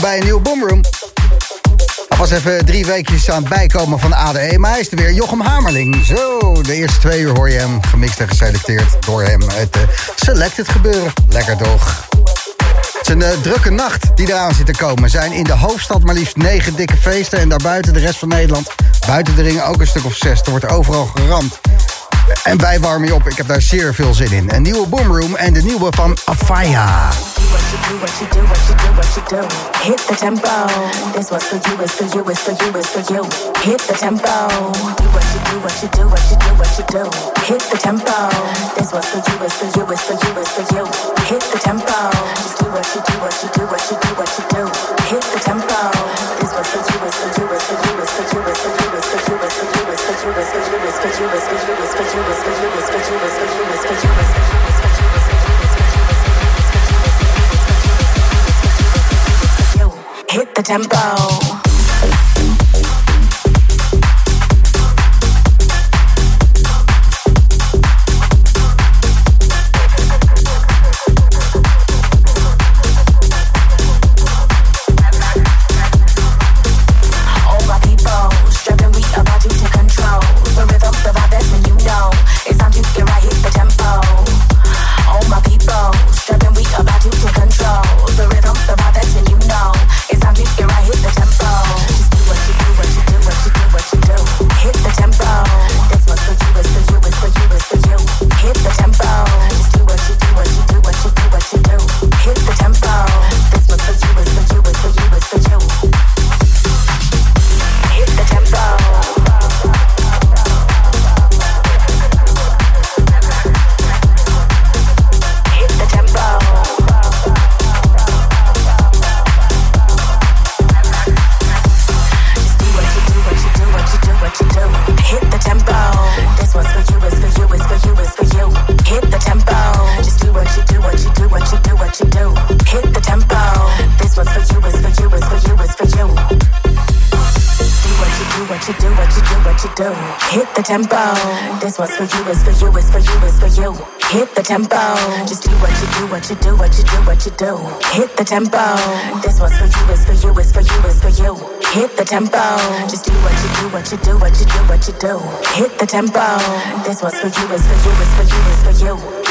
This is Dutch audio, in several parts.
bij een nieuwe Boomroom. Pas even drie weekjes aan het bijkomen van ADE, maar hij is er weer. Jochem Hamerling. Zo, de eerste twee uur hoor je hem. Gemixt en geselecteerd door hem. Het eh, selected gebeuren. Lekker toch? Het is een eh, drukke nacht die eraan zit te komen. Zijn in de hoofdstad maar liefst negen dikke feesten. En daarbuiten de rest van Nederland. Buiten de ringen ook een stuk of zes. Er wordt overal geramd. En wij warmen je op. Ik heb daar zeer veel zin in. Een nieuwe Boomroom en de nieuwe van Afia. You do, what you you you. Hit the tempo. This. Hit the tempo. tempo. This one's for you, it's for you, it's for you, it's for you. Hit the tempo. Just do what you do, what you do, what you do, what you do. Hit the tempo. This one's for you, it's for you, it's for you, it's for you. Hit the tempo. Just do what you do, what you do, what you do, what you do. Hit the tempo. This one's for you, it's for you, it's for you, it's for you.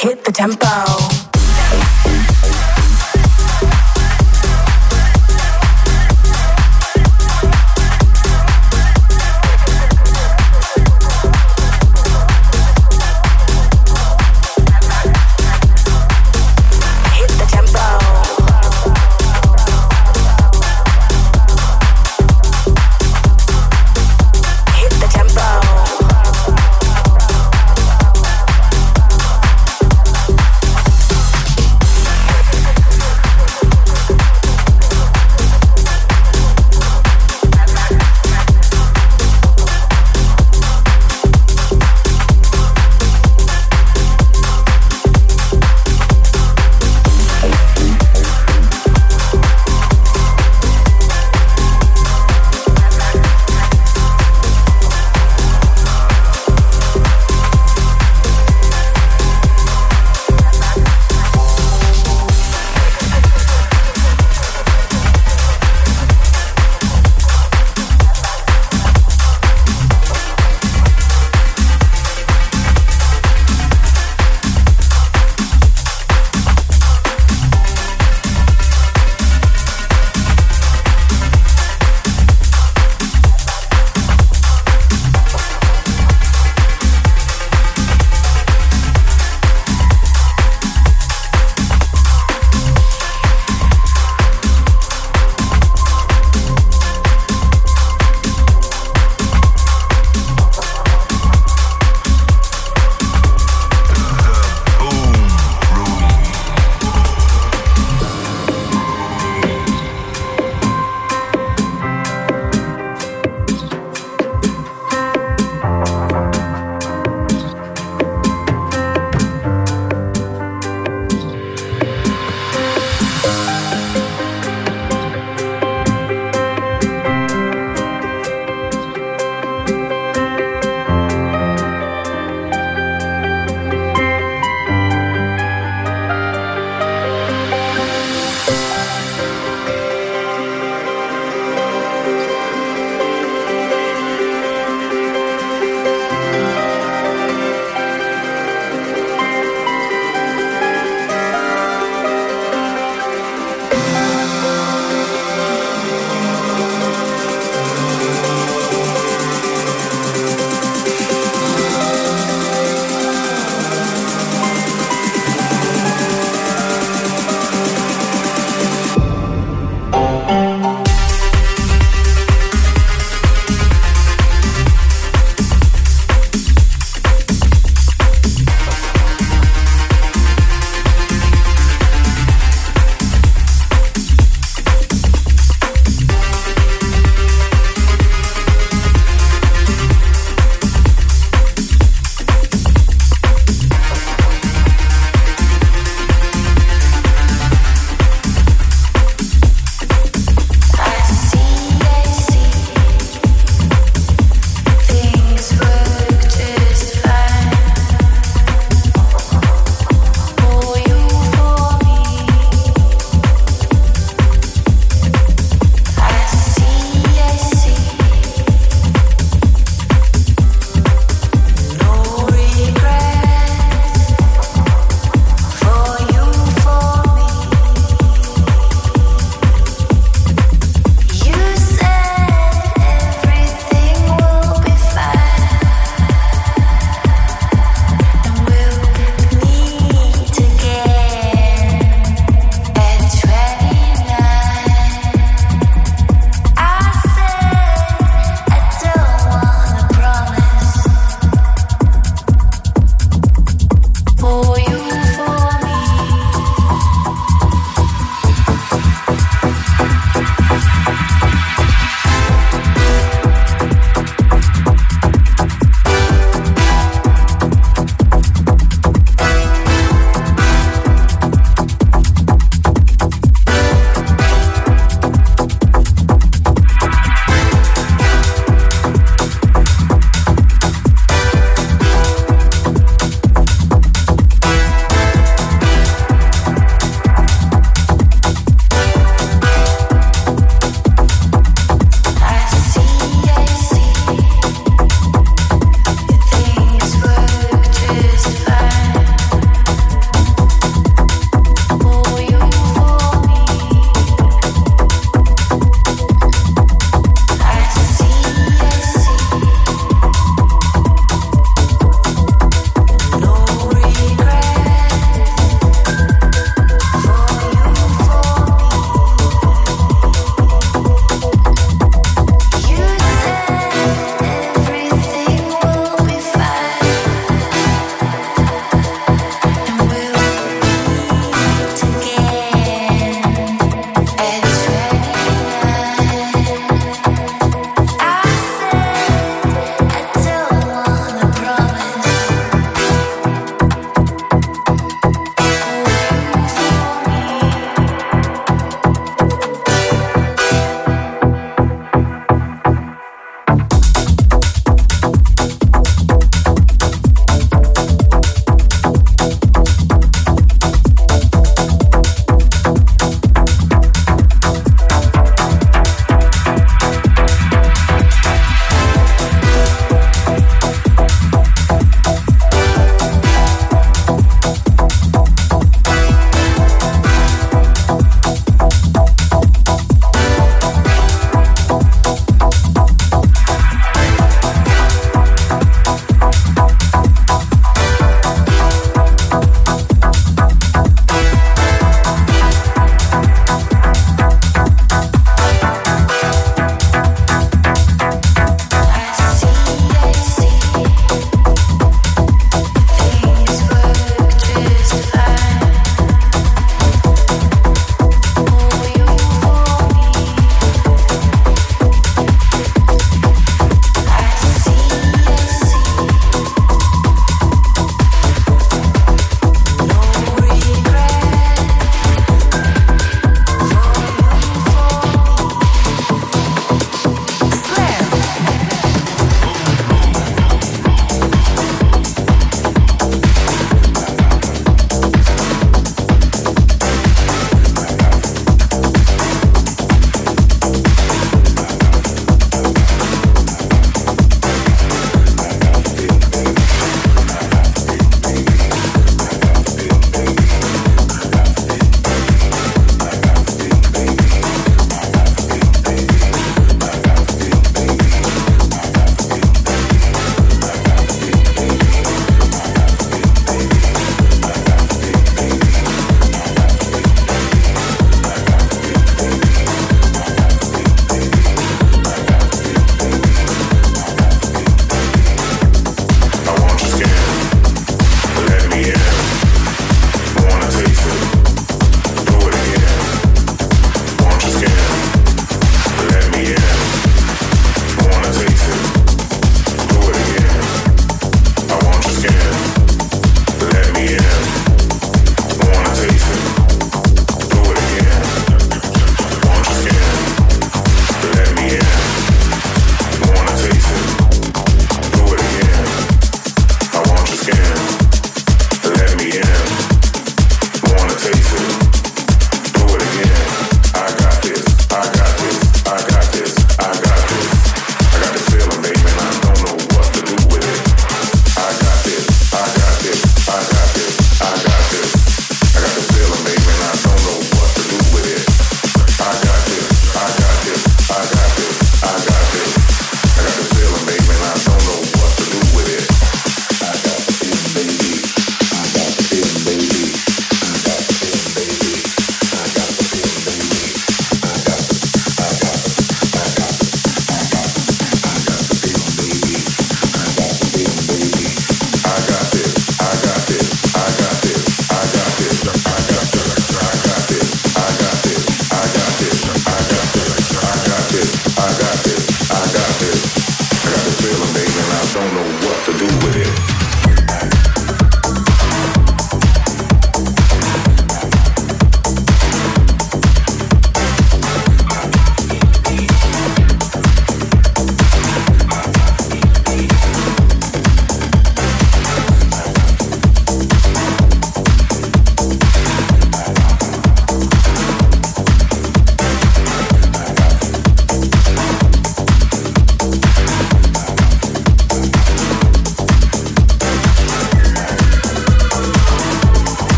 hit the tempo.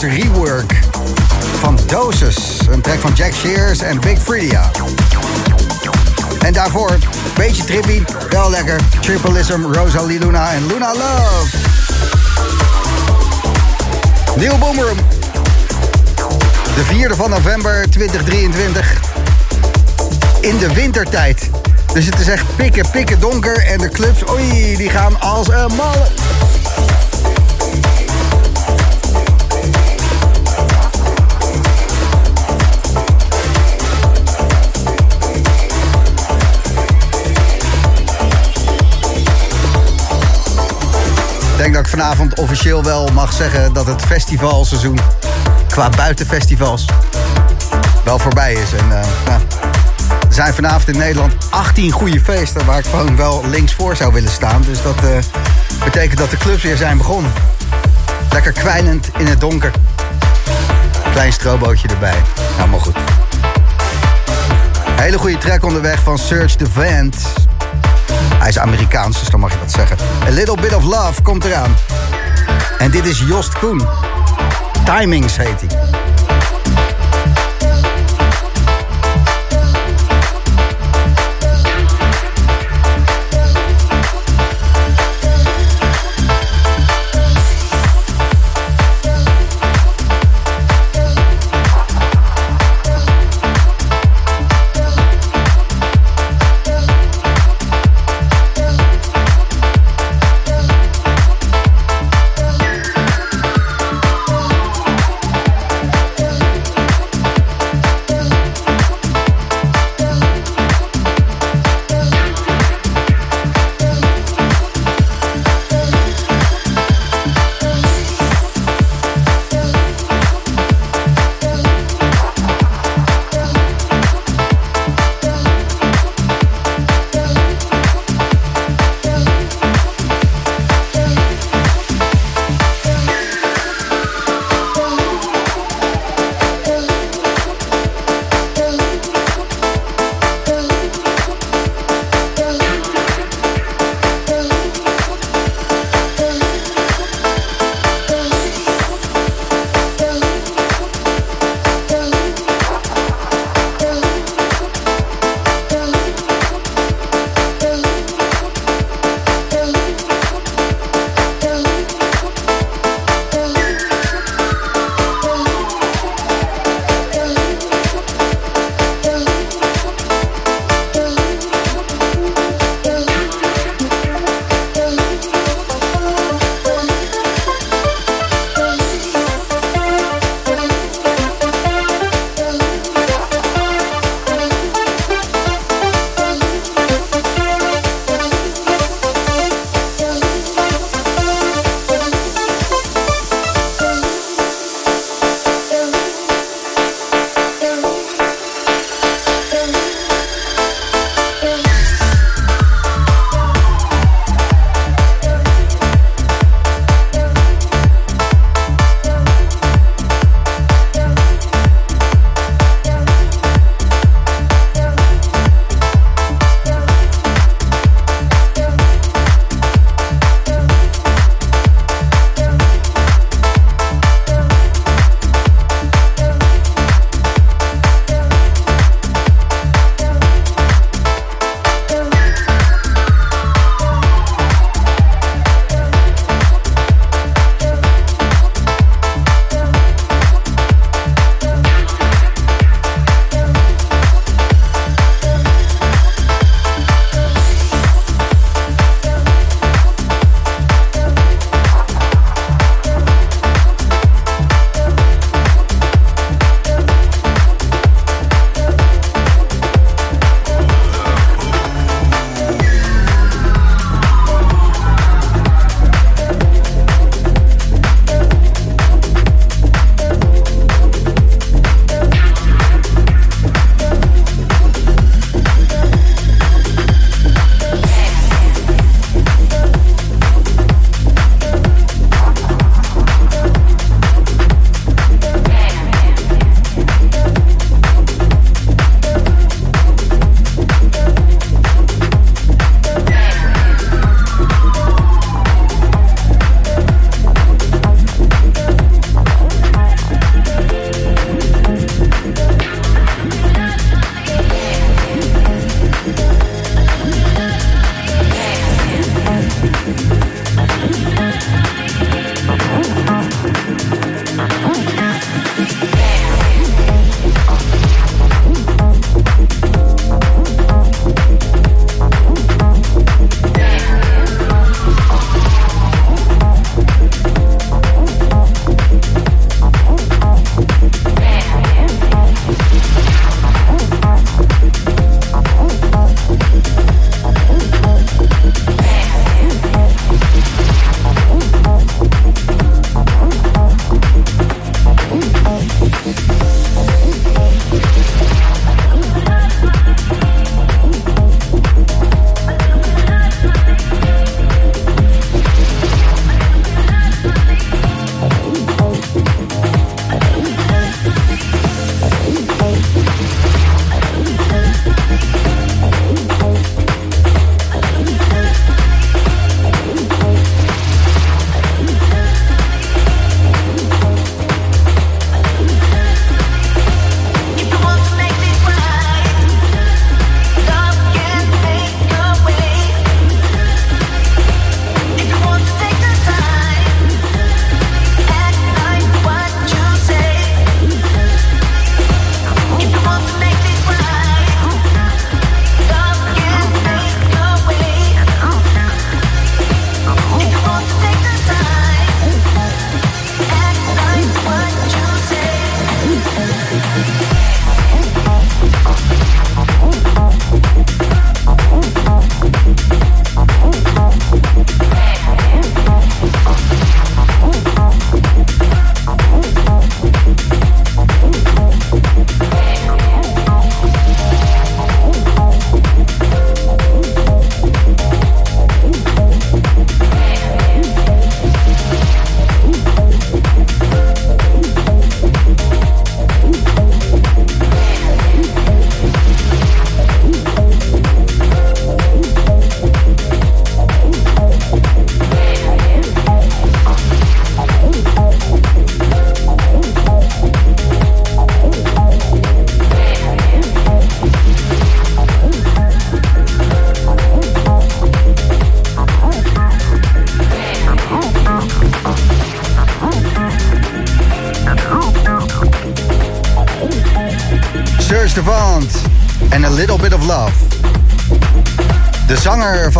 Deze rework van Doses. Een track van Jack Shears en Big Freedia. En daarvoor, beetje trippy, wel lekker. Tripleism, Rosalie Luna en Luna Love. Nieuw Boomroom. De 4e van november 2023. In de wintertijd. Dus het is echt pikken, pikken donker. En de clubs, oei, die gaan als een malle. Dat ik vanavond officieel wel mag zeggen dat het festivalseizoen qua buitenfestivals wel voorbij is. En uh, nou, zijn vanavond in Nederland 18 goede feesten... waar ik gewoon wel links voor zou willen staan. Dus dat uh, betekent dat de clubs weer zijn begonnen. Lekker kwijnend in het donker. Klein strobootje erbij. Helemaal goed. Hele goede track onderweg van Search the Vent. Hij is Amerikaans, dus dan mag je dat zeggen. A Little Bit of Love komt eraan. En dit is Jost Koen. Timings heet hij.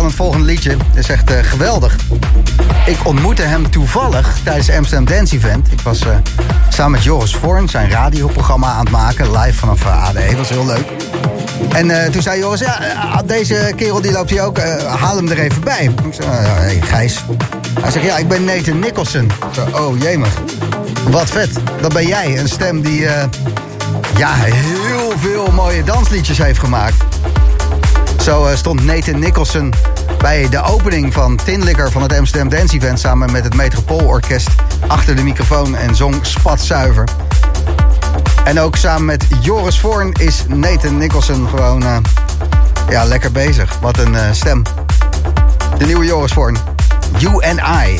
Het volgende liedje is echt geweldig. Ik ontmoette hem toevallig tijdens de Amsterdam Dance Event. Ik was uh, samen met Joris Vorn zijn radioprogramma aan het maken. Live vanaf uh, ADE, was heel leuk. En toen zei Joris, ja, deze kerel die loopt hier ook, haal hem er even bij. Ik zei, hey, Gijs. Hij zegt, ja, ik ben Nathan Nicholson. Zo, oh, jemig. Wat vet. Dat ben jij. Een stem die ja, heel veel mooie dansliedjes heeft gemaakt. Zo stond Nathan Nicholson bij de opening van Tinlikker van het Amsterdam Dance Event... samen met het Metropoolorkest achter de microfoon en zong spatzuiver. En ook samen met Joris Voorn is Nathan Nicholson gewoon uh, ja, lekker bezig. Wat een uh, stem. De nieuwe Joris Voorn. You and I.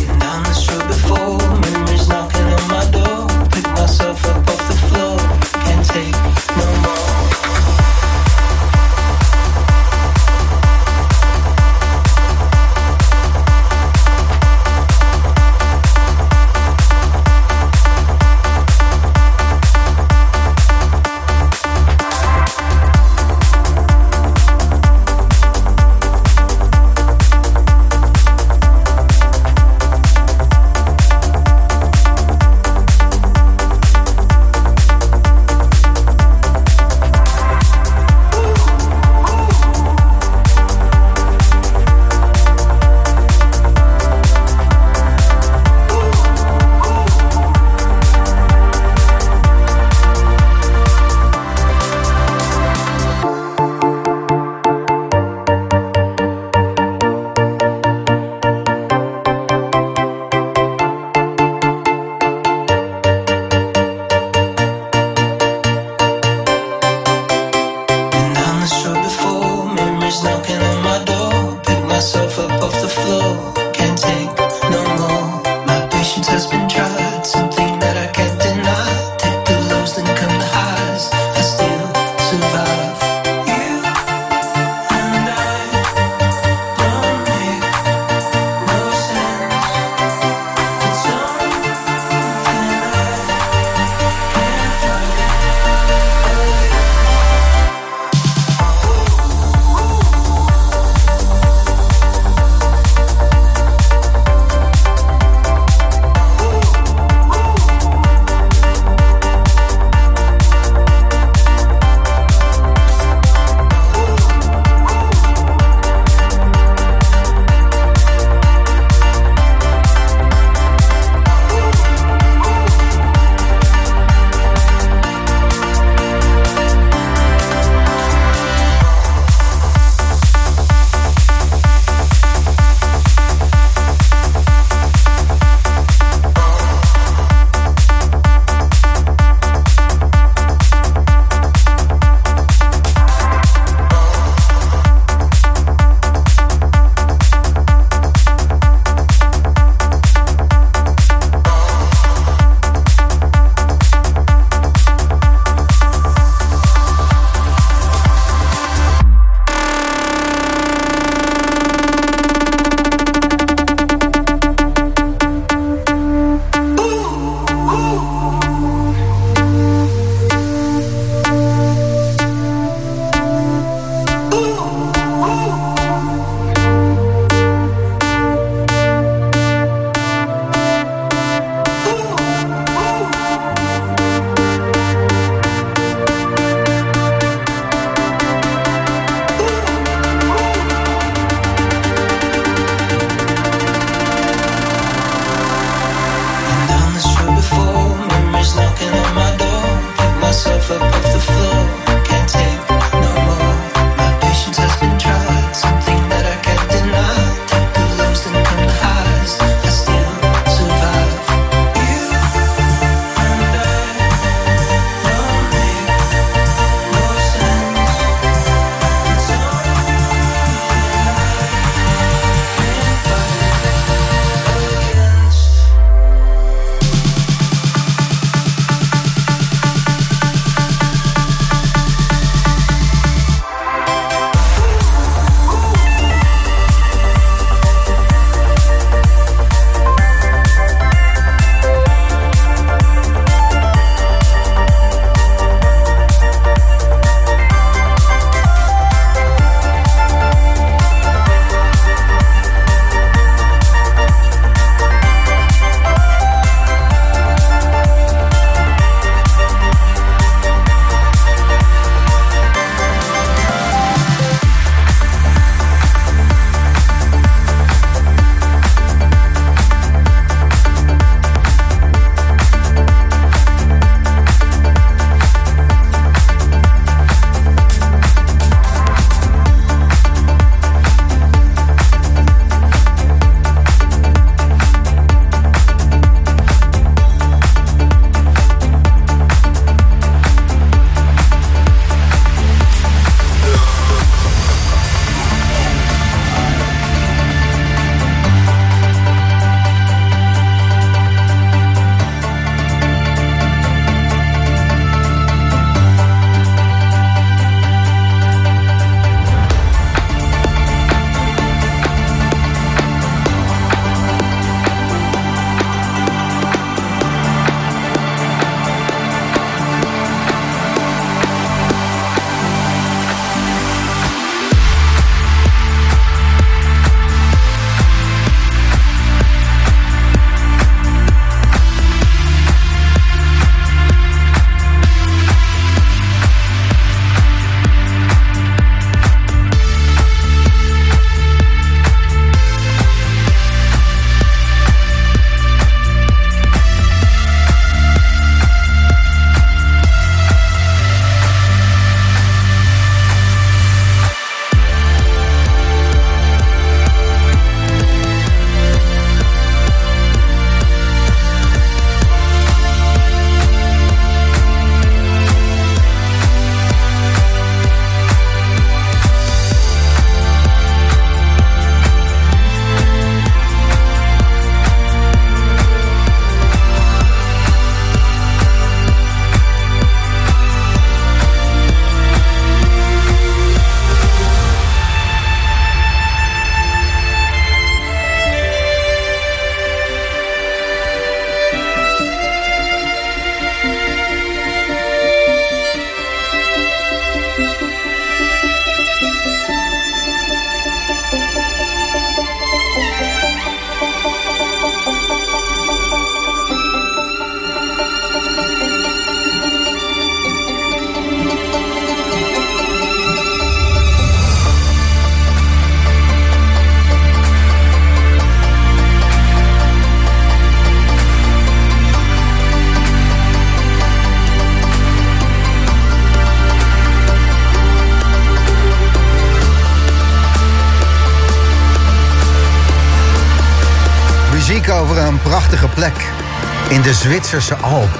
de Zwitserse Alpen.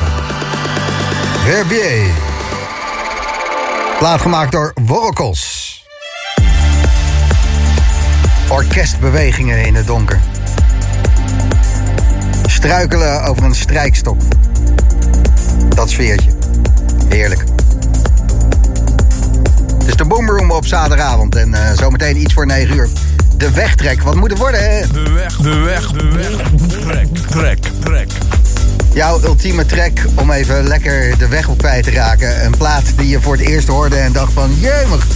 Herbier. Plaat gemaakt door Worokos. Orkestbewegingen in het donker. Struikelen over een strijkstok. Dat sfeertje. Heerlijk. Het is de Boomroom op zaterdagavond en uh, zometeen iets voor 9 uur de wegtrek. Wat moet er worden, hè? De weg, de weg, de weg. Trek, trek. Jouw ultieme trek om even lekker de weg op kwijt te raken. Een plaat die je voor het eerst hoorde en dacht van... Jemig,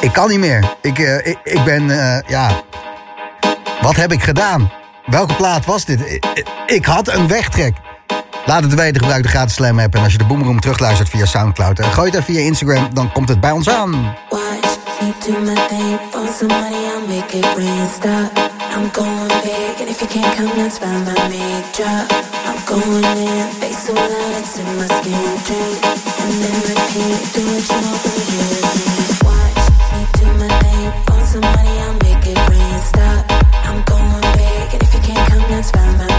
ik kan niet meer. Ik, uh, ik, ben, uh, ja... Wat heb ik gedaan? Welke plaat was dit? Ik, had een wegtrek. Laat het weten, gebruik de gratis Slam app. En als je de Boomroom terugluistert via Soundcloud... en gooi het via Instagram, dan komt het bij ons aan. Watch. I'm going big, and if you can't come, that's fine by me. Drop. I'm going in, face so loud, it's in my skin. Drink, and then repeat. Do what you want, but you. Watch me do my thing for some money, I'll make it rain. Stop. I'm going big, and if you can't come, that's fine by me.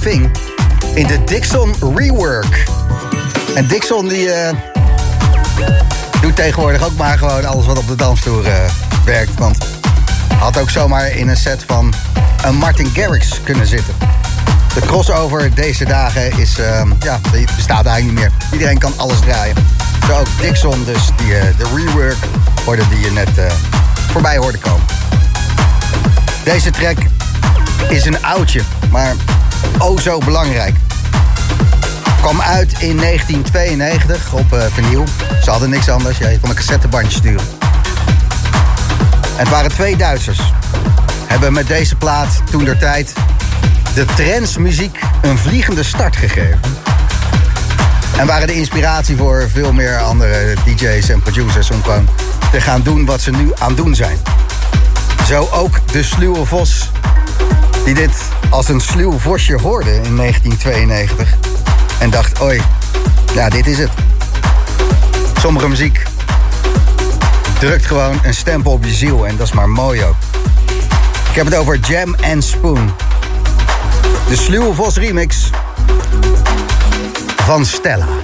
Thing in de Dixon Rework. En Dixon die uh, doet tegenwoordig ook maar gewoon alles wat op de dansvloer uh, werkt. Want had ook zomaar in een set van een Martin Garrix kunnen zitten. De crossover deze dagen is, uh, ja, die bestaat eigenlijk niet meer. Iedereen kan alles draaien. Zo ook Dixon, dus die, uh, de rework hoorde die je net voorbij hoorde komen. Deze track is een oudje, maar oh zo belangrijk. Kwam uit in 1992 op uh, vinyl. Ze hadden niks anders, ja, je kon een cassettebandje sturen. En het waren twee Duitsers. Hebben met deze plaat toen der tijd de trendsmuziek een vliegende start gegeven. En waren de inspiratie voor veel meer andere DJ's en producers om gewoon te gaan doen wat ze nu aan doen zijn. Zo ook de sluwe vos, die dit als een sluw vosje hoorde in 1992. En dacht, oi, ja, dit is het. Sommige muziek drukt gewoon een stempel op je ziel en dat is maar mooi ook. Ik heb het over Jam and Spoon. De Sluwe Vos remix van Stella.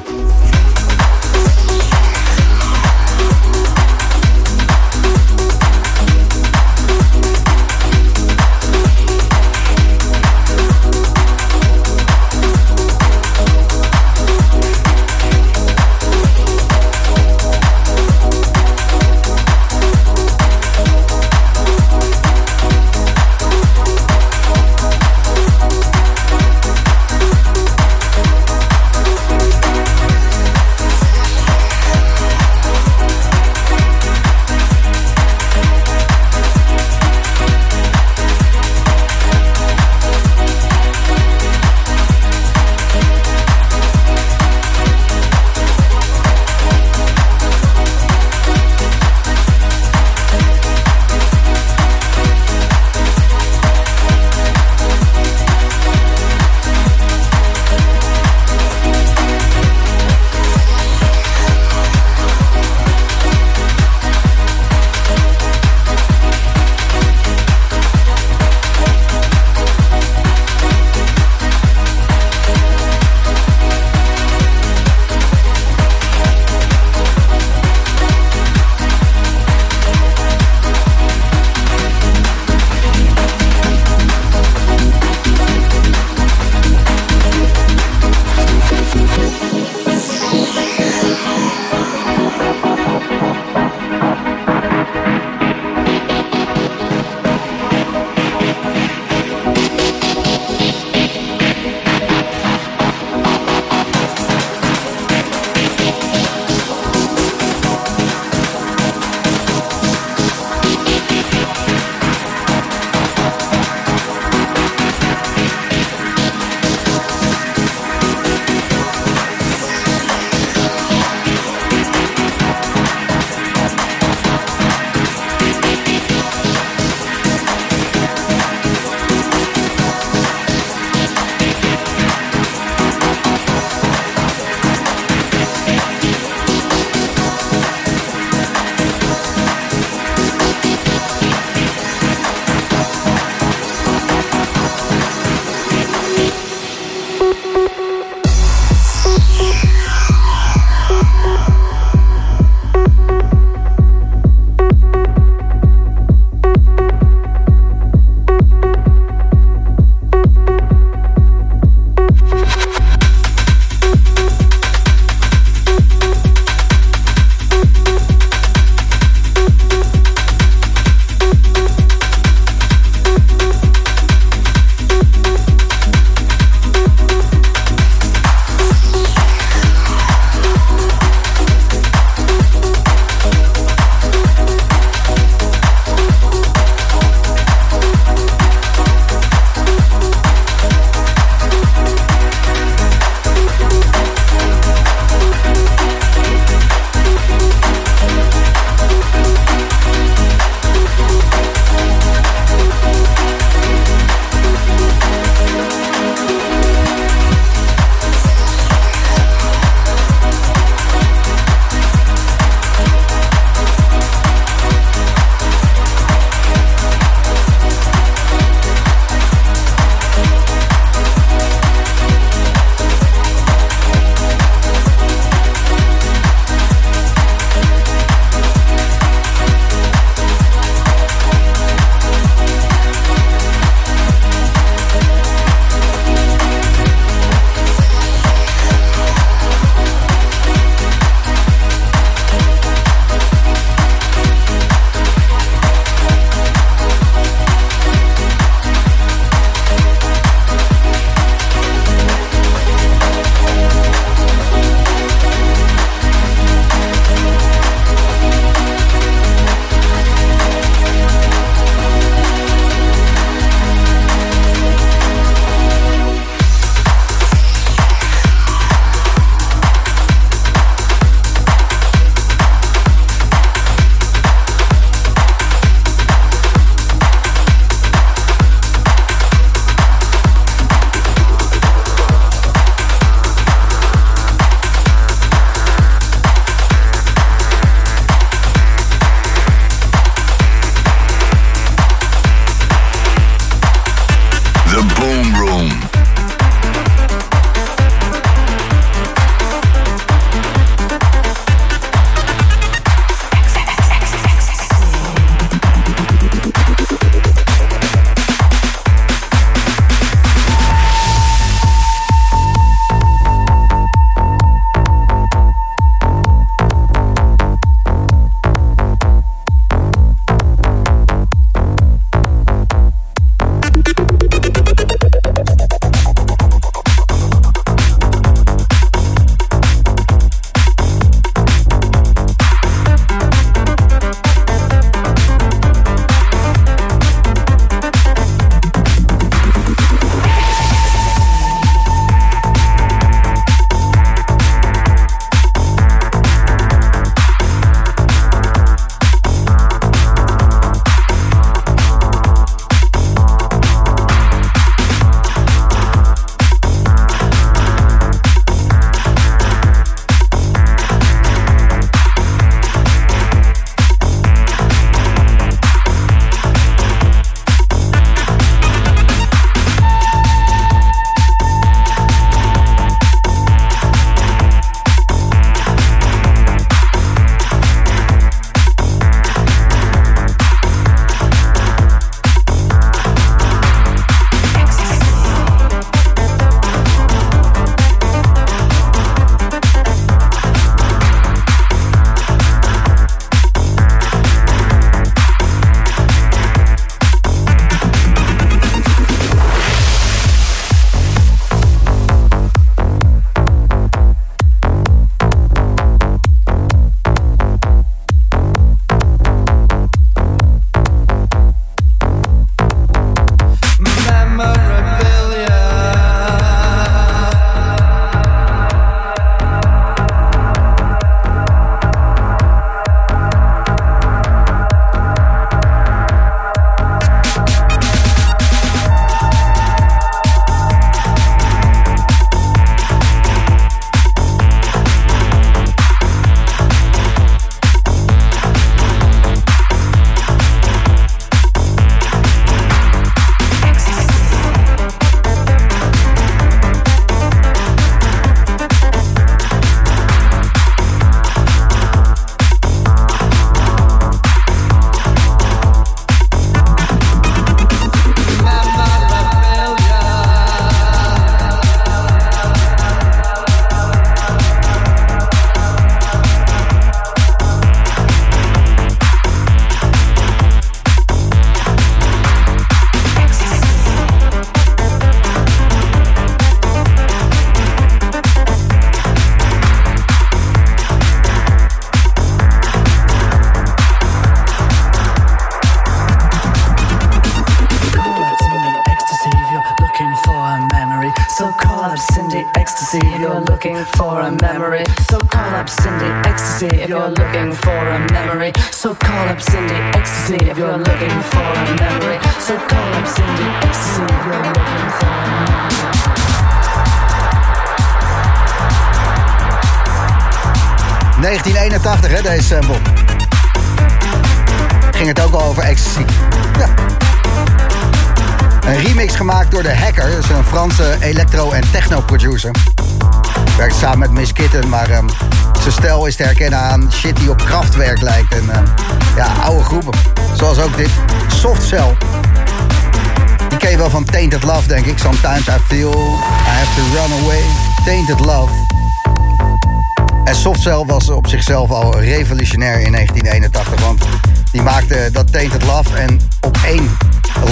Was op zichzelf al revolutionair in 1981. Want die maakte dat Tainted Love en op één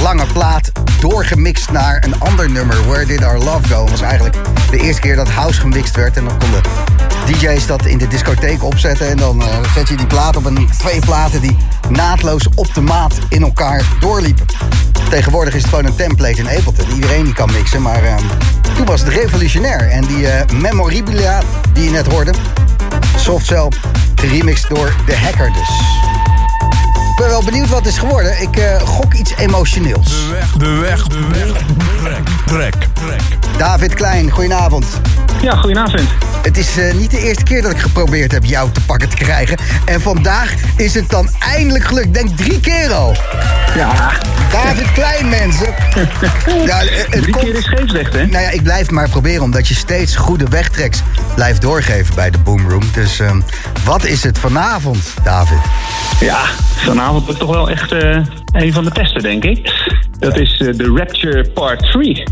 lange plaat doorgemixt naar een ander nummer. Where Did Our Love Go? Dat was eigenlijk de eerste keer dat house gemixt werd. En dan konden DJ's dat in de discotheek opzetten. En dan uh, zet je die plaat op een twee platen die naadloos op de maat in elkaar doorliepen. Tegenwoordig is het gewoon een template in Ableton. Iedereen die kan mixen, maar uh, toen was het revolutionair. En die uh, memorabilia die je net hoorde, Softcell, geremixed door de hacker dus. Ik ben wel benieuwd wat het is geworden. Ik uh, gok iets emotioneels. De weg, de weg, de weg. Trek, trek, trek. David Klein, goedenavond. Ja, goedenavond. Het is uh, niet de eerste keer dat ik geprobeerd heb jou te pakken te krijgen. En vandaag is het dan eindelijk gelukt. Denk drie keer al. Ja. David Klein, mensen. ja, het drie komt... keer is scheepsrecht, hè? Nou ja, ik blijf maar proberen omdat je steeds goede wegtreks blijft doorgeven bij de Boomroom. Dus uh, wat is het vanavond, David? Ja, vanavond wordt toch wel echt uh, een van de testen, denk ik. Dat is uh, de Rapture Part 3.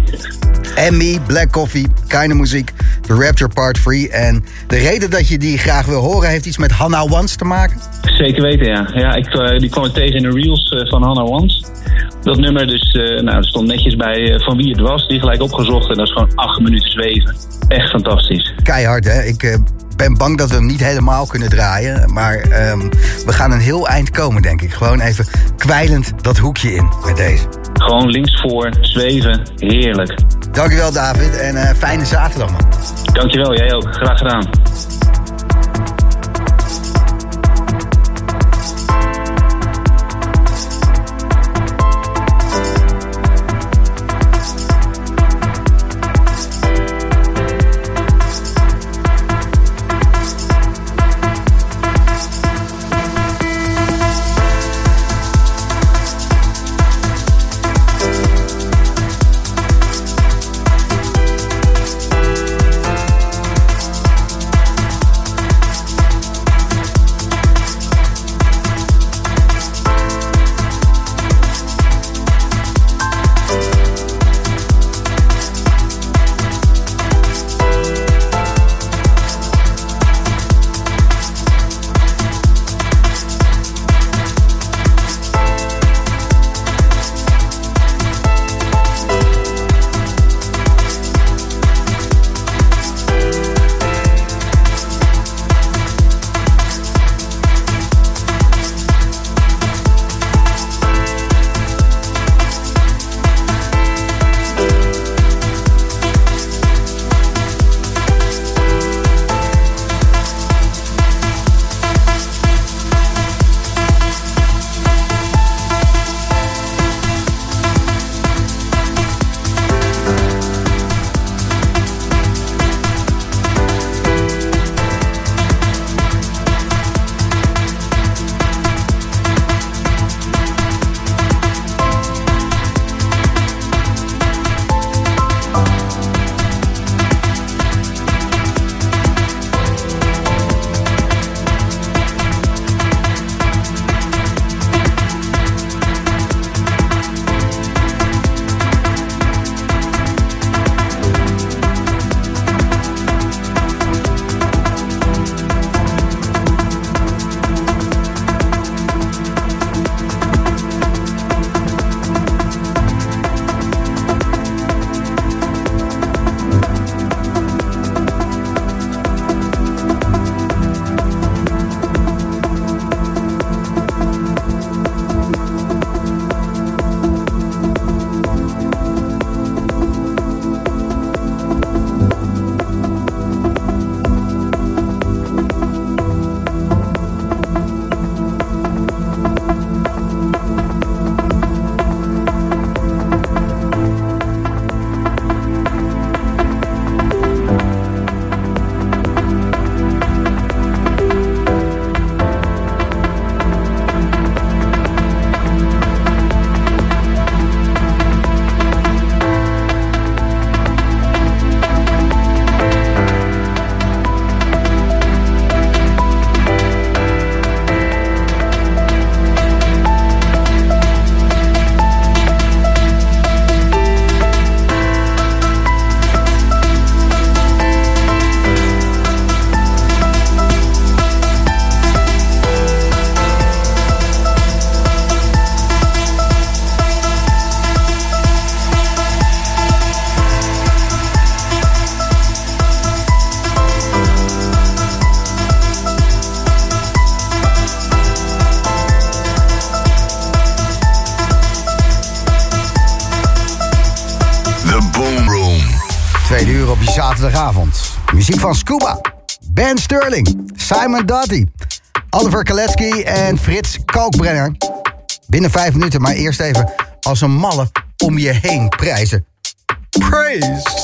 Emmy, Black Coffee, keine muziek. The Rapture Part 3. En de reden dat je die graag wil horen heeft iets met Hannah Wans te maken? Zeker weten, ja. ja ik, uh, die kwam ik tegen in de reels uh, van Hannah Wans. Dat nummer dus, uh, nou, er stond netjes bij van wie het was. Die gelijk opgezocht en dat is gewoon acht minuten zweven. Echt fantastisch. Keihard, hè? Ik ben bang dat we hem niet helemaal kunnen draaien. Maar um, we gaan een heel eind komen, denk ik. Gewoon even kwijlend dat hoekje in met deze. Gewoon linksvoor, zweven, heerlijk. Dankjewel David en uh, fijne zaterdag man. Dankjewel, jij ook. Graag gedaan. Scuba, Ben Sterling, Simon Dottie, Oliver Kaletsky en Frits Kalkbrenner. Binnen vijf minuten, maar eerst even als een malle om je heen prijzen. Praise!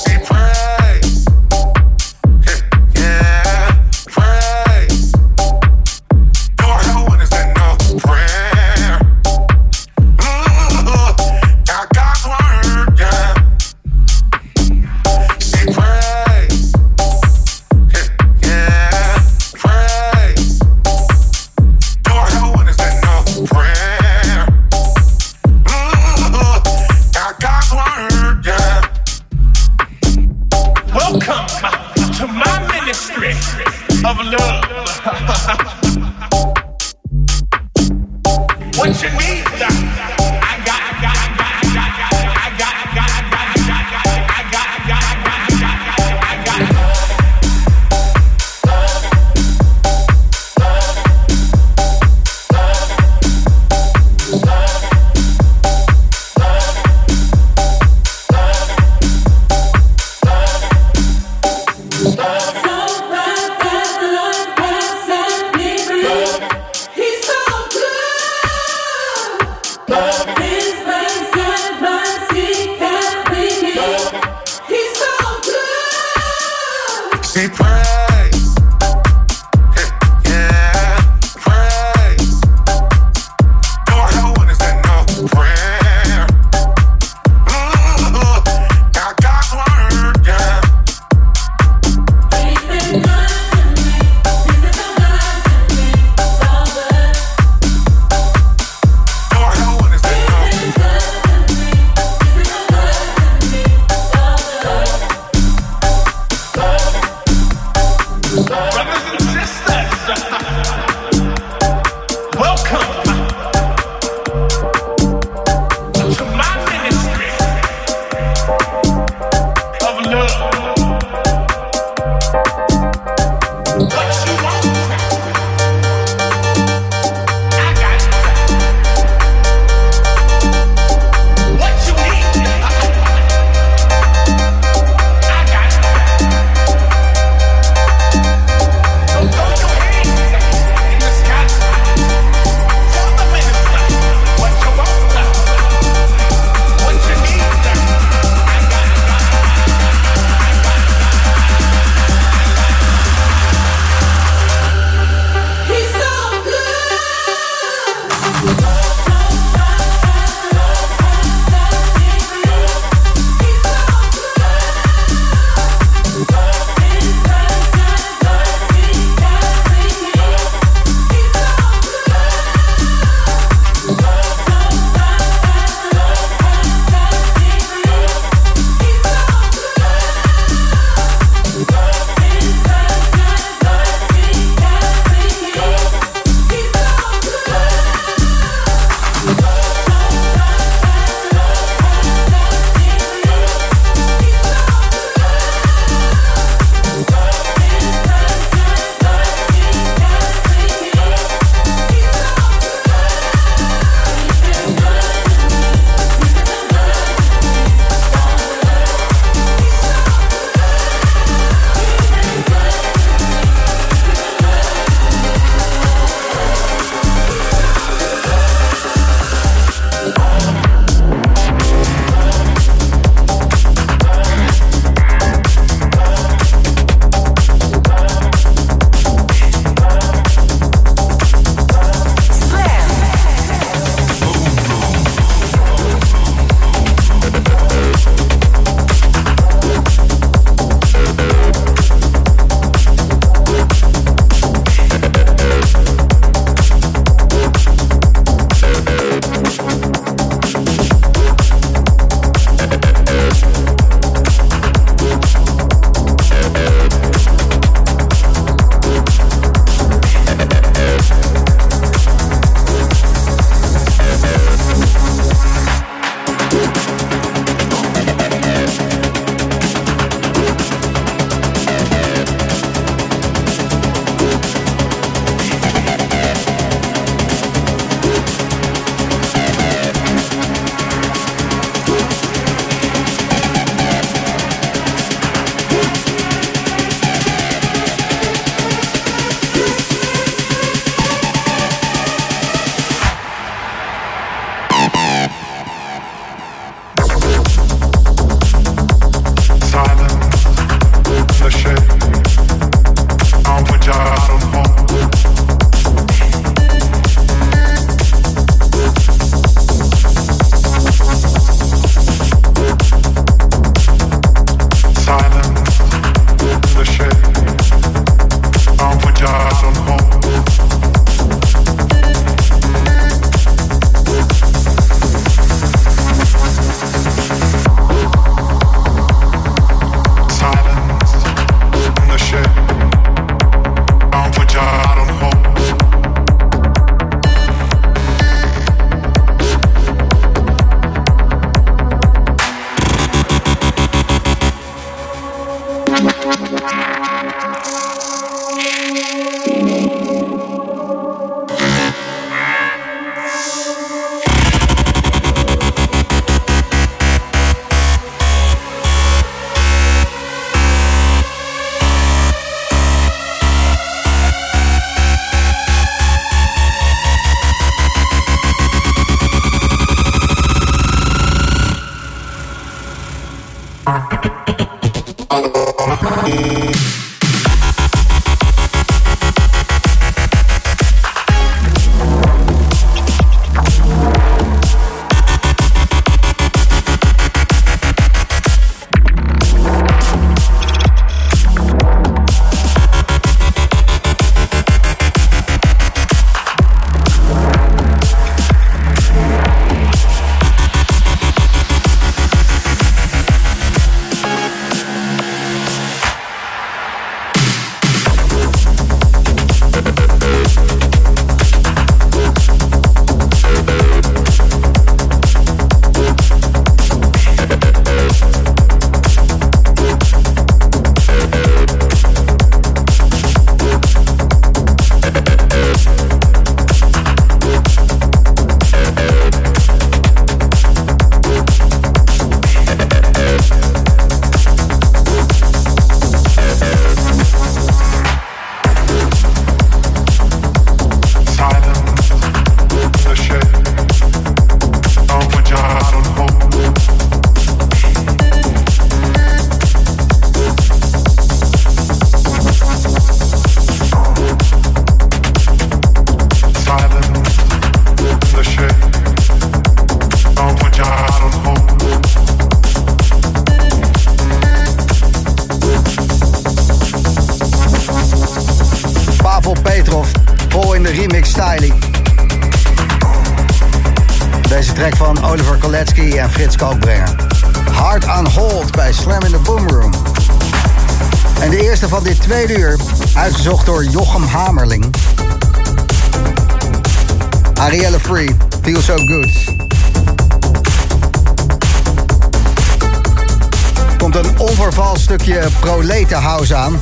House aan.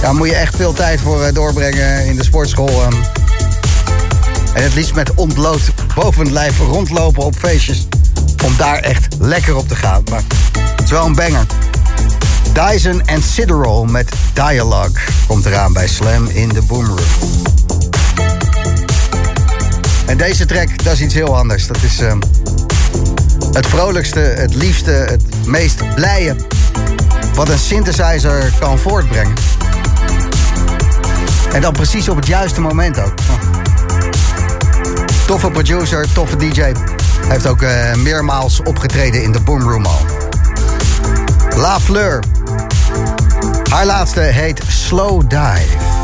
Daar moet je echt veel tijd voor eh, doorbrengen in de sportschool. Ehm. En het liefst met ontbloot boven het lijf rondlopen op feestjes. Om daar echt lekker op te gaan. Maar het is wel een banger. Dyson and Siderol met Dialogue komt eraan bij Slam in de Boomroom. En deze track, dat is iets heel anders. Dat is ehm, het vrolijkste, het liefste, het meest blije wat een synthesizer kan voortbrengen. En dan precies op het juiste moment ook. Toffe producer, toffe DJ. Hij heeft ook uh, meermaals opgetreden in de Boomroom al. La Fleur. Haar laatste heet Slow Dive.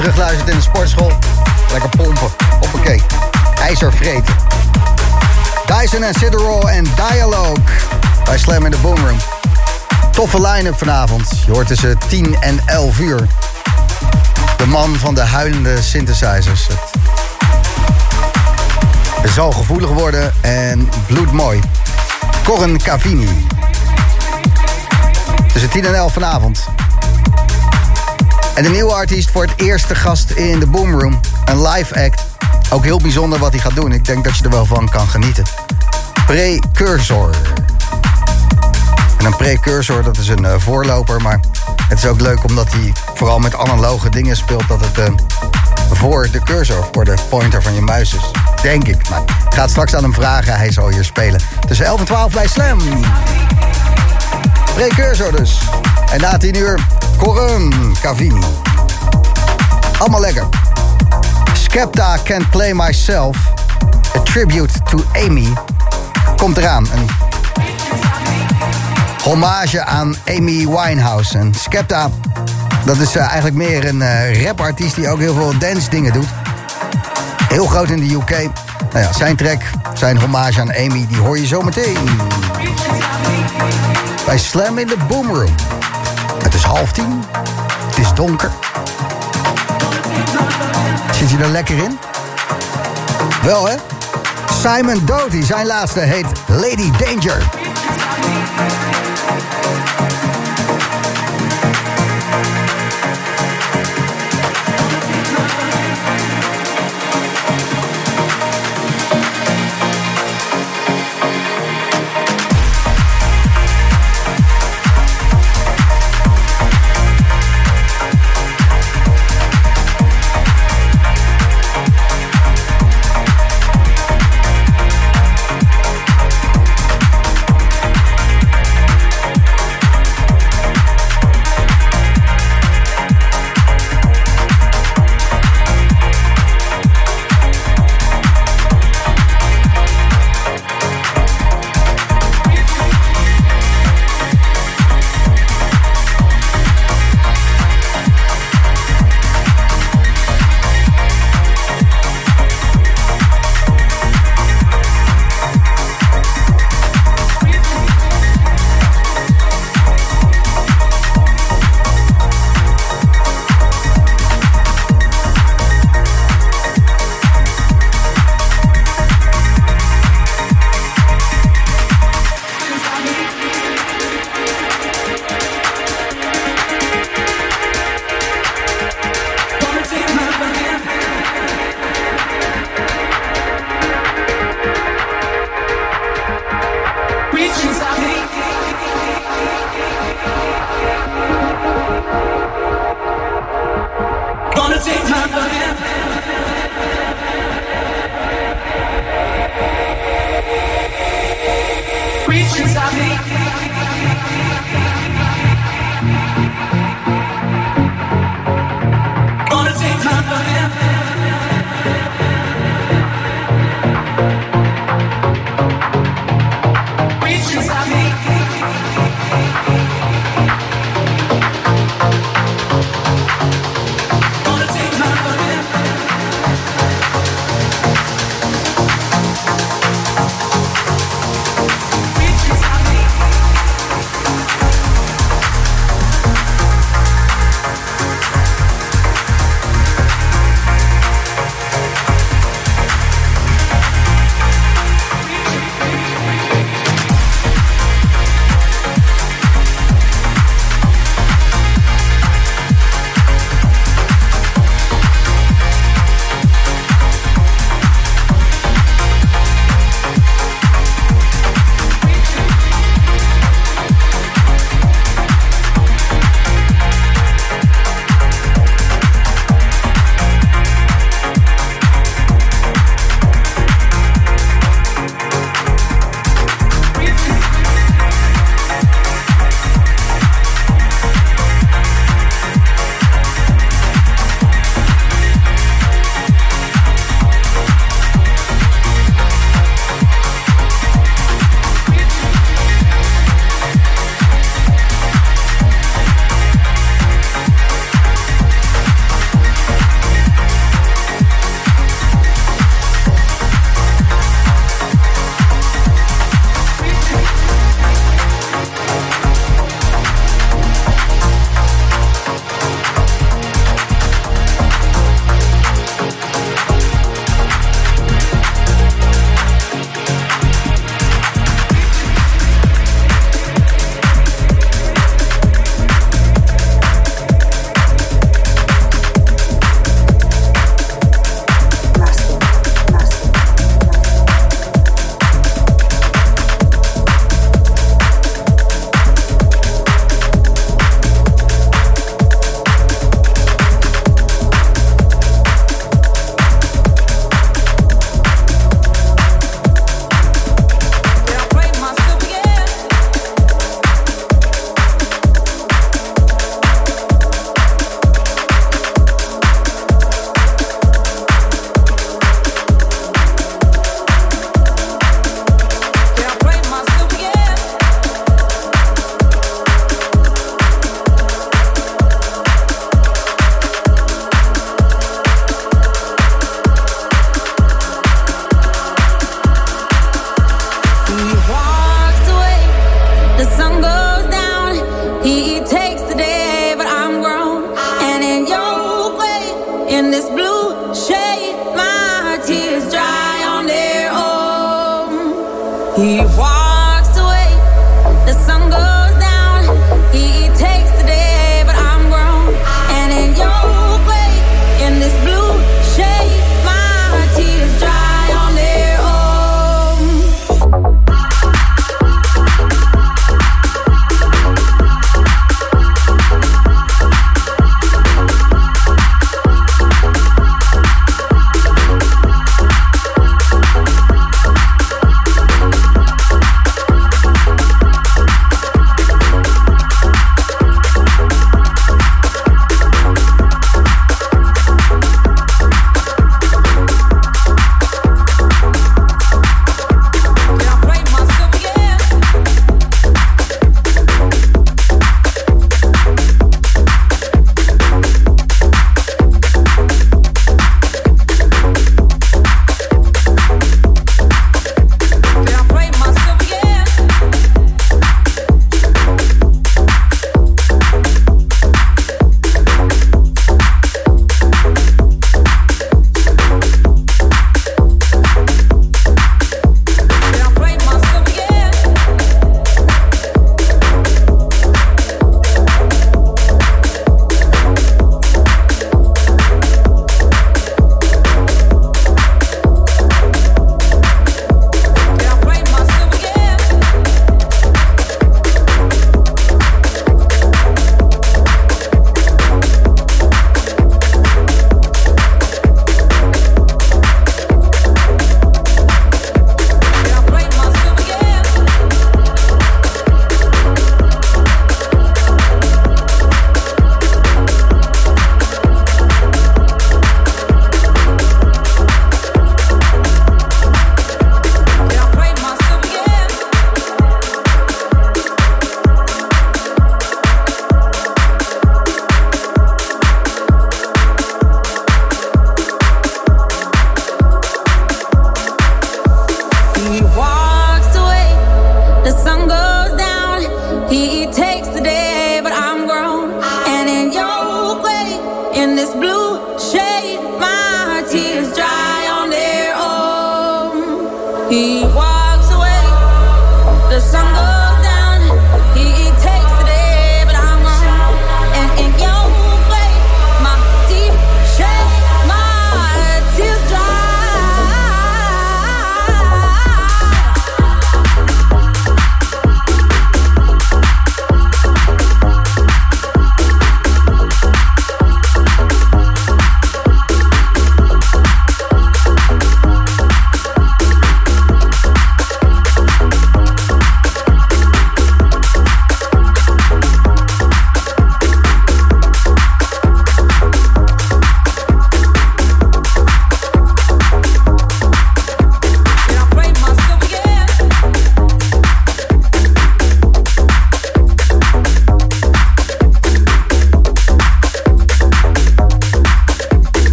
Terugluistert in de sportschool, lekker pompen. Hoppakee. IJzer vreten. Dyson en Sidero en Dialogue. Bij Slam in de Boomroom. Toffe line-up vanavond. Je hoort tussen 10 en 11 uur. De man van de huilende synthesizers. Het zal gevoelig worden en bloedmooi. Corin Cavini. Tussen 10 en 11 vanavond. En de nieuwe artiest voor het eerste gast in de Boomroom. Een live act. Ook heel bijzonder wat hij gaat doen. Ik denk dat je er wel van kan genieten. Precursor. En een precursor, dat is een eh, voorloper. Maar het is ook leuk omdat hij vooral met analoge dingen speelt. Dat het eh, voor de cursor, voor de pointer van je muis is. Denk ik. Maar ik ga het straks aan hem vragen. Hij zal hier spelen. Tussen 11 en 12 bij Slam. Precursor dus. En na 10 uur Corum Cavini. Allemaal lekker. Skepta Can't Play Myself. A tribute to Amy. Komt eraan. Een hommage aan Amy Winehouse. En Skepta, dat is uh, eigenlijk meer een uh, rapartiest die ook heel veel dance dingen doet. Heel groot in de UK. Nou ja, zijn track, zijn hommage aan Amy, die hoor je zo meteen. Bij Slam in de Boomroom. Het is half tien. Het is donker. Zit je er lekker in? Wel hè? Simon Doty, zijn laatste heet Lady Danger.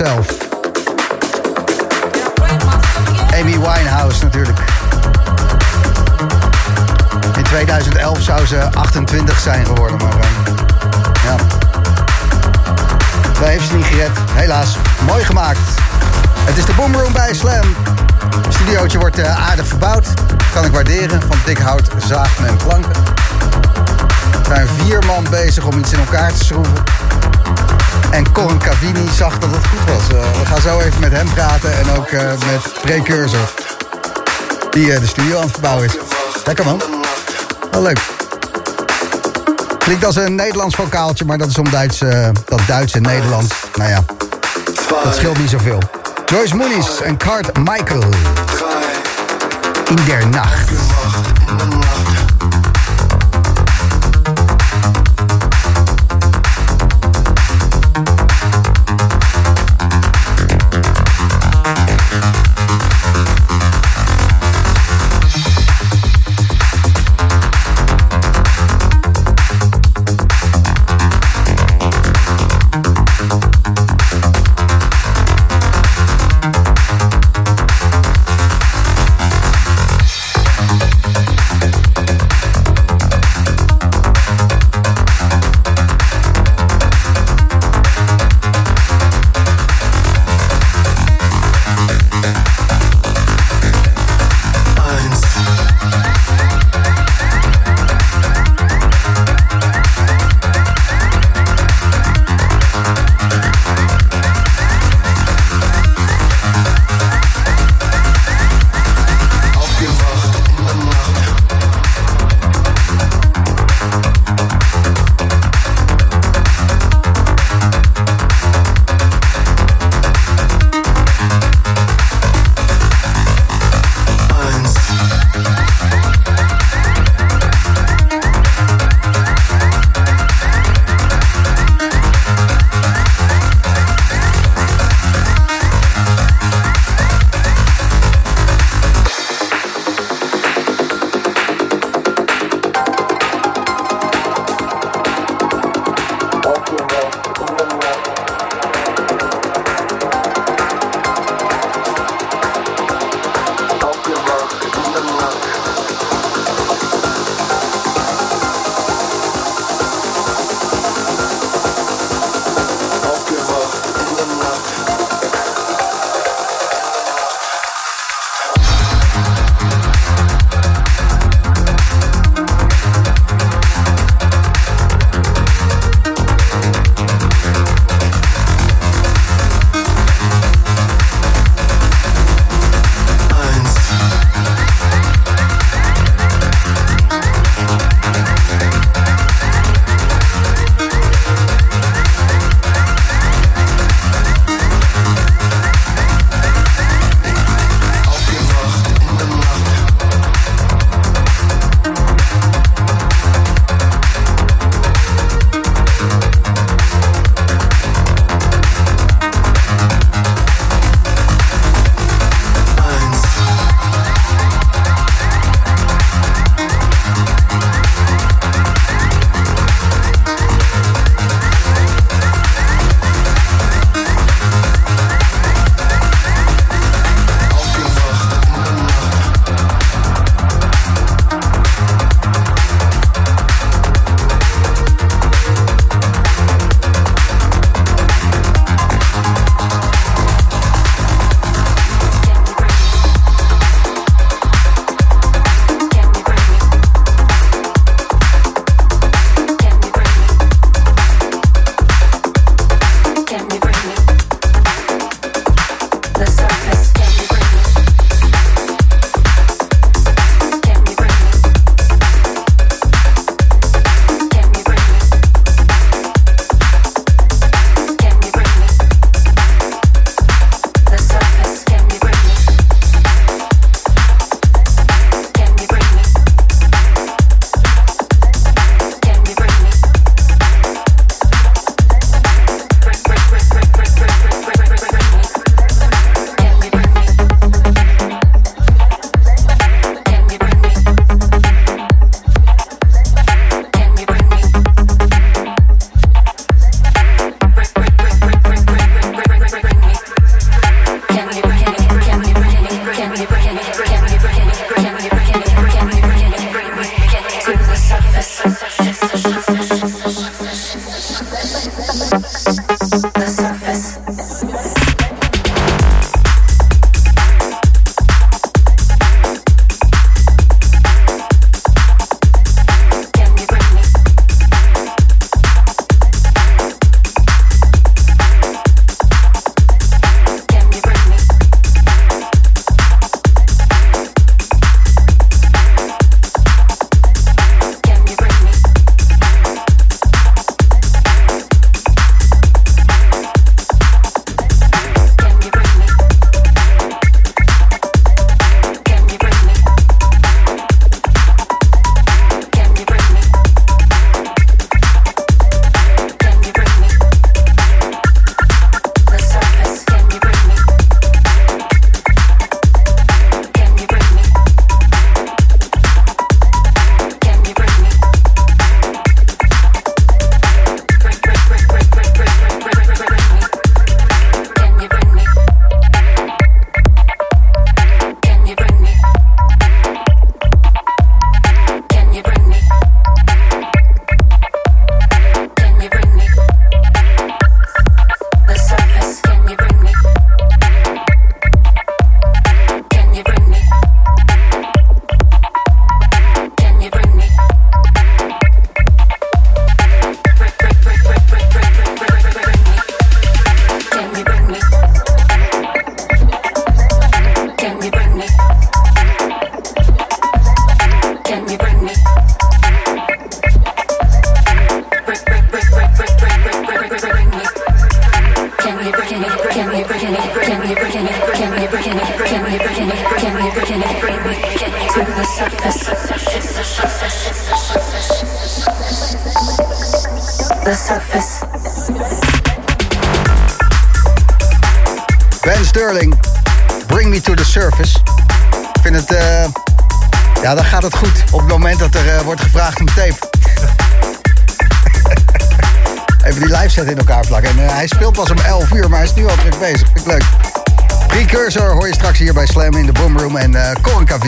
Myself. Die de studio aan het verbouwen is. Lekker man. Wel leuk. Klinkt als een Nederlands vocaaltje, maar dat is om Duits, dat Duits en Nederlands. Nou ja, dat scheelt niet zoveel. Joyce Moonies en Cart Michael. In der Nacht. The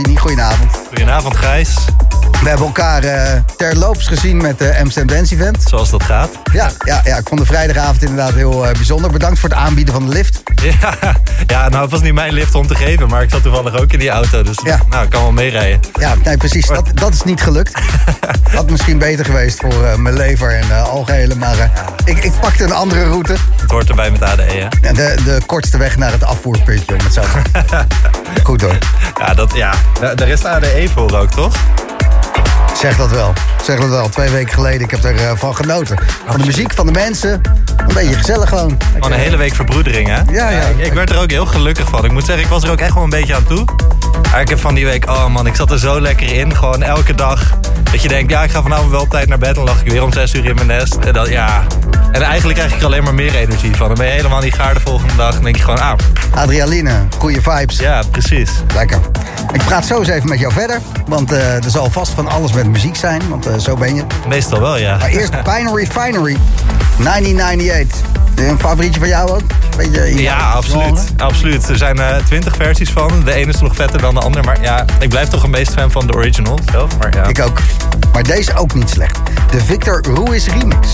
Goedenavond. Goedenavond Gijs, We hebben elkaar eh, terloops gezien met de Amsterdam Dance Event. zoals dat gaat. Ja, ja, ja, ik vond de vrijdagavond inderdaad heel eh, bijzonder. Bedankt voor het aanbieden van de lift. Ja, ja, nou het was niet mijn lift om te geven, maar ik zat toevallig ook in die auto. Dus Ja. nou, ik kan wel meerijden. Ja, nee, precies. Dat, dat is niet gelukt. Had misschien beter geweest voor eh, mijn lever en uh, algehele. Maar ik, ik pakte een andere route. Het hoort erbij met ADE, hè? Ja, de, de kortste weg naar het afvoerpuntje, om het zo te zeggen. Goed hoor. Ja, dat, ja. Da- daar is de ADE voor ook, toch? you Zeg dat wel. Zeg dat wel. Twee weken geleden, ik heb ervan van van genoten. Van de muziek, van de mensen. Een beetje gezellig gewoon. Van een hele week verbroedering, hè? Ja, ja. Ik, ik werd er ook heel gelukkig van. Ik moet zeggen, ik was er ook echt wel een beetje aan toe. Maar ik heb van die week, oh man, ik zat er zo lekker in. Gewoon elke dag. Dat je denkt, ja, ik ga vanavond wel op tijd naar bed. Dan lag ik weer om zes uur in mijn nest. En, dat, ja. en eigenlijk krijg ik er alleen maar meer energie van. Dan ben je helemaal niet gaar de volgende dag. Dan denk je gewoon, ah, Adrenaline, goede vibes. ja, precies. Lekker. Ik praat zo eens even met jou verder. Want eh, er zal vast van alles met muziek zijn. Want eh, zo ben je. Meestal wel, ja. Maar eerst Binary Finery. 1998. Een favorietje van jou ook? Beetje Ja, absoluut. absoluut. Er zijn twintig versies van. De ene is nog vetter dan de ander. Maar ja, ik blijf toch een meest fan van de original zelf. Maar ja. Ik ook. Maar deze ook niet slecht. De Victor Ruiz remix.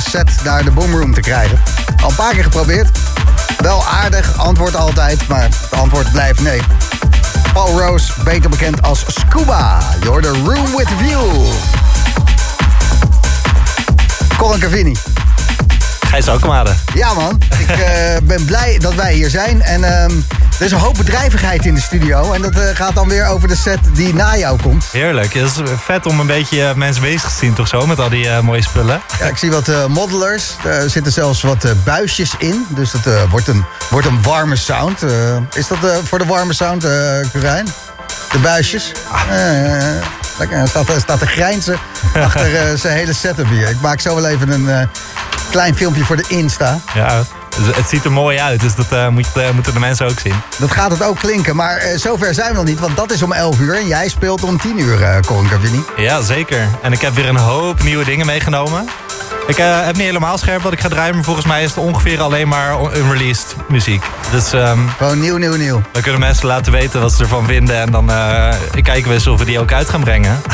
Set naar de boomroom te krijgen. Al een paar keer geprobeerd. Wel aardig, antwoord altijd, maar het antwoord blijft nee. Paul Rose, beter bekend als Scuba. You're the room with view. Colin Cavini. Gijs Alkemade. Ja man, ik eh, ben blij dat wij hier zijn. En ehm, er is een hoop bedrijvigheid in de studio. En dat eh, gaat dan weer over de set die na jou komt. Heerlijk. Het is vet om een beetje eh, mensen bezig te zien, toch zo? Met al die eh, mooie spullen. Ja, ik zie wat modelers. Er zitten zelfs wat buisjes in. Dus dat wordt, een, wordt een warme sound. Is dat voor de warme sound, Curijn? De buisjes? Eh, lekker, staat, staat te grijnzen achter zijn hele setup hier. Ik maak zo wel even een klein filmpje voor de Insta. Ja, het- ziet er mooi uit. Dus dat eh, moet, eh, moeten de mensen ook zien. Dat gaat het ook klinken. Maar eh, zover zijn we nog niet, want dat is om 11 uur. En jij speelt om 10 uur, eh Colin Cavini. Ja, zeker. En ik heb weer een hoop nieuwe dingen meegenomen. Ik heb niet helemaal scherp wat ik ga draaien, maar volgens mij is het ongeveer alleen maar unreleased muziek. Dus ehm, Gewoon nieuw, nieuw, nieuw. dan kunnen mensen laten weten wat ze ervan vinden. En dan kijken we eens of we die ook uit gaan brengen.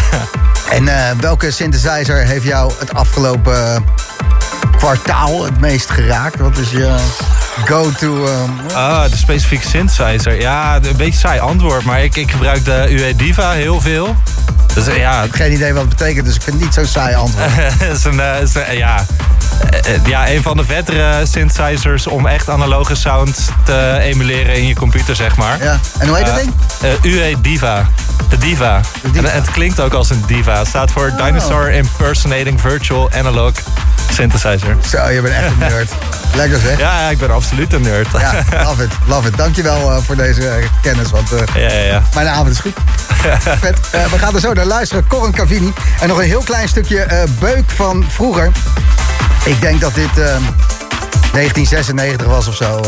En welke synthesizer heeft jou het afgelopen kwartaal het meest geraakt? Wat is je go-to? eh, Ah, de specifieke synthesizer. Ja, een beetje saai antwoord, maar ik, ik gebruik de UE Diva heel veel. Dus eh, ja, geen idee wat het betekent, dus ik vind het niet zo saai antwoord. is een, eh, is een- ja, eh, eh, ja, een van de vettere synthesizers om echt analoge sound te emuleren in je computer, zeg maar. Ja. En hoe heet dat Eh, ding? eh, UE Diva. De Diva. De Diva. En het klinkt ook als een diva. Het staat voor Dinosaur Impersonating Virtual Analog Synthesizer. Zo, je bent echt een nerd. Lekker zeg. Ja, ja, ik ben absoluut een nerd. Ja, love it, love it. Dankjewel uh, voor deze uh, kennis, want uh, ja, ja, ja. mijn avond is goed. Vet. We gaan er zo naar luisteren. Corin Cavini. En nog een heel klein stukje beuk van vroeger. Ik denk dat dit 1996 was of zo.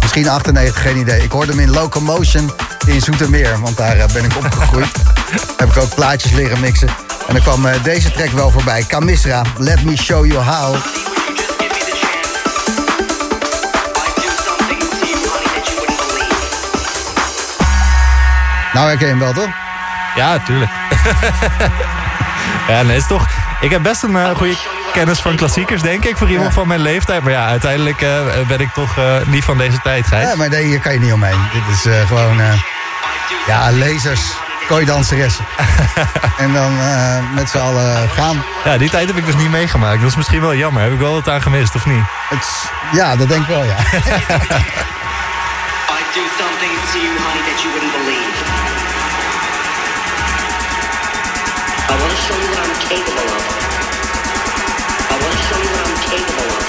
misschien 98, geen idee. Ik hoorde hem in Locomotion in Zoetermeer, want daar ben ik opgegroeid. Heb ik ook plaatjes leren mixen. En dan kwam deze track wel voorbij. Kamisra, Let Me Show You How. Nou herken je hem wel, toch? Ja, tuurlijk. ja, nee, is toch... Ik heb best een uh, goede kennis van klassiekers, denk ik, voor iemand ja. van mijn leeftijd. Maar ja, uiteindelijk uh, ben ik toch uh, niet van deze tijd, Gijs. Ja, maar nee, hier kan je niet omheen. Dit is gewoon... ja, lasers, kooidanseressen. en dan met z'n allen gaan. Ja, die tijd heb ik dus niet meegemaakt. Dat is misschien wel jammer. Heb ik wel wat aan gemist, of niet? Het, ja, dat denk ik wel, ja. do something to you, honey, that you wouldn't believe. I want to show you what I'm capable of. Show you what I'm capable of.